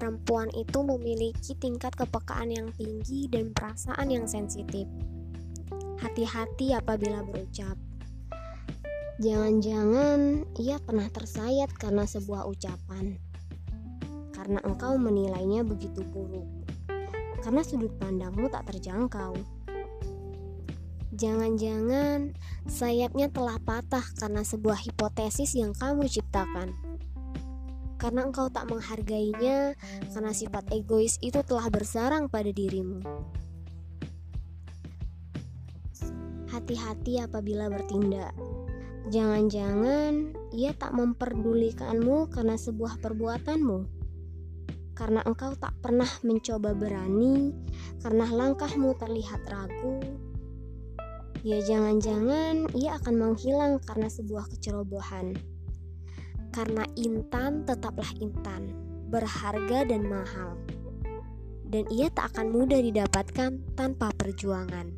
perempuan itu memiliki tingkat kepekaan yang tinggi dan perasaan yang sensitif. Hati-hati apabila berucap. Jangan-jangan ia pernah tersayat karena sebuah ucapan. Karena engkau menilainya begitu buruk. Karena sudut pandangmu tak terjangkau. Jangan-jangan sayapnya telah patah karena sebuah hipotesis yang kamu ciptakan karena engkau tak menghargainya, karena sifat egois itu telah bersarang pada dirimu. Hati-hati apabila bertindak. Jangan-jangan ia tak memperdulikanmu karena sebuah perbuatanmu. Karena engkau tak pernah mencoba berani, karena langkahmu terlihat ragu. Ya jangan-jangan ia akan menghilang karena sebuah kecerobohan. Karena intan tetaplah intan, berharga dan mahal. Dan ia tak akan mudah didapatkan tanpa perjuangan.